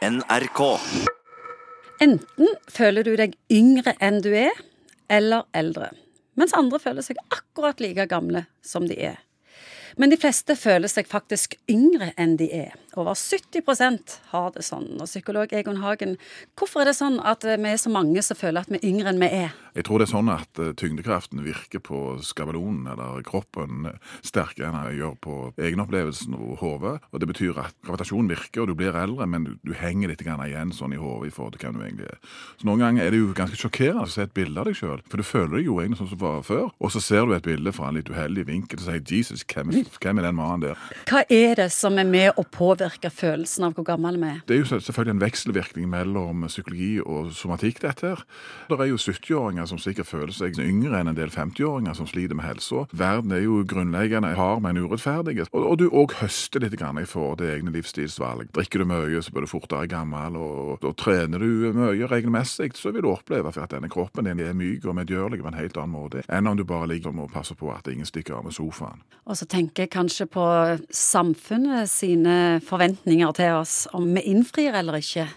NRK. Enten føler du deg yngre enn du er, eller eldre. Mens andre føler seg akkurat like gamle som de er. Men de fleste føler seg faktisk yngre enn de er. Over 70% har det sånn. Og psykolog Egon Hagen, hvorfor er det sånn at vi er så mange som føler at vi er yngre enn vi er? Jeg tror det er sånn at eh, tyngdekraften virker på skabelonen eller kroppen sterkere enn den gjør på egenopplevelsen og hodet. Og det betyr at gravitasjonen virker, og du blir eldre, men du, du henger litt igjen sånn i hodet i forhold til hvem du egentlig er. Så noen ganger er det jo ganske sjokkerende å se et bilde av deg sjøl, for du føler deg jo egentlig sånn som du var før. Og så ser du et bilde fra en litt uheldig vinkel og sier 'Jesus, hvem, hvem er den mannen der?' Hva er det som er med å påvirke følelsen av hvor gammel vi er? Det er jo selvfølgelig en vekselvirkning mellom psykologi og somatikk, dette her. Det er jo 70-åringer som sikkert føler seg yngre enn en del 50-åringer som sliter med helsa. Verden er jo grunnleggende hard, men urettferdig. Og, og du òg høster litt grann i forhold til egne livsstilsvalg. Drikker du mye, så blir du fortere gammel. Og, og trener du mye regelmessig, så vil du oppleve at denne kroppen din er myk og medgjørlig på en helt annen måte enn om du bare ligger og passer på at ingen stikker av med sofaen. Og så tenker jeg kanskje på samfunnet sine forventninger til oss, om vi innfrir eller ikke.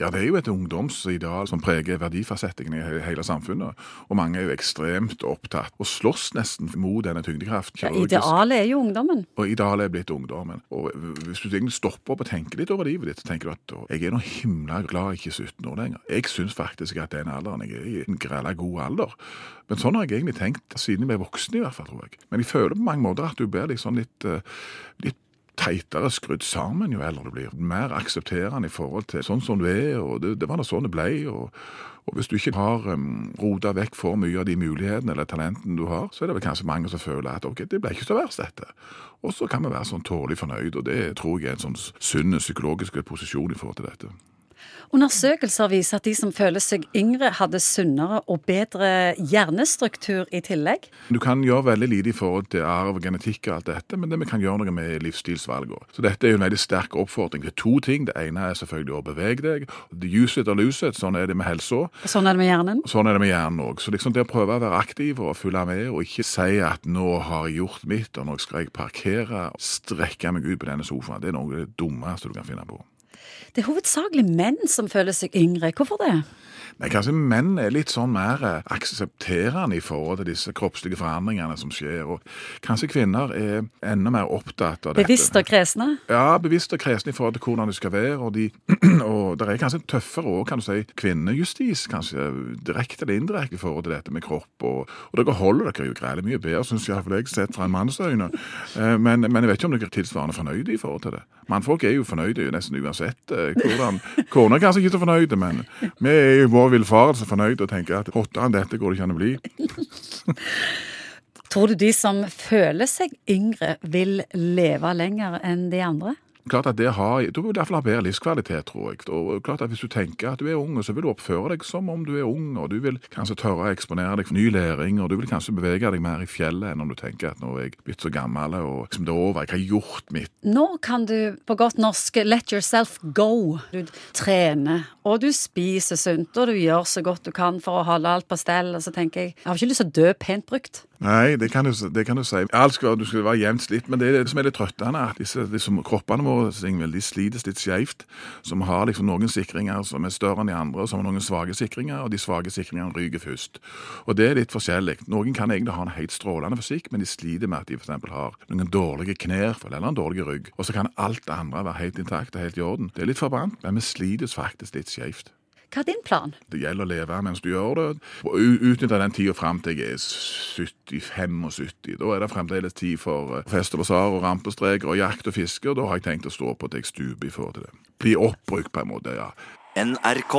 Ja, det er jo et ungdomsideal som preger verdifastsettingen i hele samfunnet. Og mange er jo ekstremt opptatt og slåss nesten mot denne tyngdekraften. Ja, idealet er jo ungdommen. Og idealet er blitt ungdommen. Og hvis du egentlig stopper opp og tenker litt over livet ditt, så tenker du at jeg er nå himla glad jeg ikke er 17 år lenger. Jeg syns faktisk at den alderen jeg er i, en grella god alder. Men sånn har jeg egentlig tenkt siden jeg ble voksen, i hvert fall, tror jeg. Men jeg føler på mange måter at du blir liksom litt, eh, litt teitere skrudd sammen jo eldre du blir. Mer aksepterende i forhold til sånn som du er, og det, det var da sånn det ble. Og, og hvis du ikke har um, rota vekk for mye av de mulighetene eller talentene du har, så er det vel kanskje mange som føler at ok, det ble ikke så verst, dette. Og så kan vi være sånn tålelig fornøyd, og det tror jeg er en sånn sunn psykologisk posisjon i forhold til dette. Undersøkelser viser at de som føler seg yngre, hadde sunnere og bedre hjernestruktur i tillegg. Du kan gjøre veldig lite i forhold til arv, genetikk og alt dette, men det vi kan gjøre noe med livsstilsvalgene. Så dette er jo en veldig sterk oppfordring til to ting. Det ene er selvfølgelig å bevege deg. Use it or lose it, sånn er det med helsa. Sånn er det med hjernen. Sånn er det med hjernen òg. Så liksom det å prøve å være aktiv og følge med, og ikke si at 'nå har jeg gjort mitt', og 'nå skal jeg parkere', strekke meg ut på denne sofaen, det er noe av det dummeste du kan finne på. Det er hovedsakelig menn som føler seg yngre. Hvorfor det? Nei, kanskje menn er litt sånn mer eh, aksepterende i forhold til disse kroppslige forandringene som skjer, og kanskje kvinner er enda mer opptatt av dette. Bevisst og kresne? Ja, bevisst og kresne i forhold til hvordan de skal være, og, de, og det er kanskje tøffere òg, kan du si, kvinnejustis, kanskje direkte eller indirekte i forhold til dette med kropp, og, og dere holder dere jo greit mye bedre, syns iallfall jeg, sett fra en manns øyne, Eh, men, men jeg vet ikke om dere er tilsvarende fornøyde i forhold til det. Mannfolk er jo fornøyde nesten uansett eh, hvordan Kona er kanskje ikke så fornøyde, men vi er i vår villfarelse fornøyde og tenker at hottere enn dette går det ikke an å bli. Tror du de som føler seg yngre, vil leve lenger enn de andre? Klart at det har, Du vil i hvert fall ha bedre livskvalitet, tror jeg. Og klart at Hvis du tenker at du er ung, så vil du oppføre deg som om du er ung, og du vil kanskje tørre å eksponere deg for ny læring, og du vil kanskje bevege deg mer i fjellet enn om du tenker at nå er jeg blitt så gammel og liksom det er over, jeg har gjort mitt. Nå kan du på godt norsk let yourself go. Du trener, og du spiser sunt, og du gjør så godt du kan for å holde alt på stell. Og så tenker jeg, jeg har ikke lyst til å dø pent brukt. Nei, det kan du, det kan du si. Alt skal, du skal være jevnt slitt, men det er det som er litt trøttende. at disse, disse kroppene våre de slites litt skjevt. Som har liksom noen sikringer som er større enn de andre, og som har noen svake sikringer, og de svake sikringene ryker først. Og det er litt forskjellig. Noen kan egentlig ha en helt strålende fysikk, men de sliter med at de f.eks. har noen dårlige knær eller en dårlig rygg. Og så kan alt det andre være helt intakt og helt i orden. Det er litt forbrant, men vi slites faktisk litt skjevt. Hva er din plan? Det gjelder å leve mens du gjør det, og utnytte den tida fram til jeg er 70-75. Da er det fremdeles tid for eh, fest og basar og rampestreker og jakt og fiske, og da har jeg tenkt å stå på at jeg stuper i forhold til det. Bli oppbrukt på en måte, ja. NRK.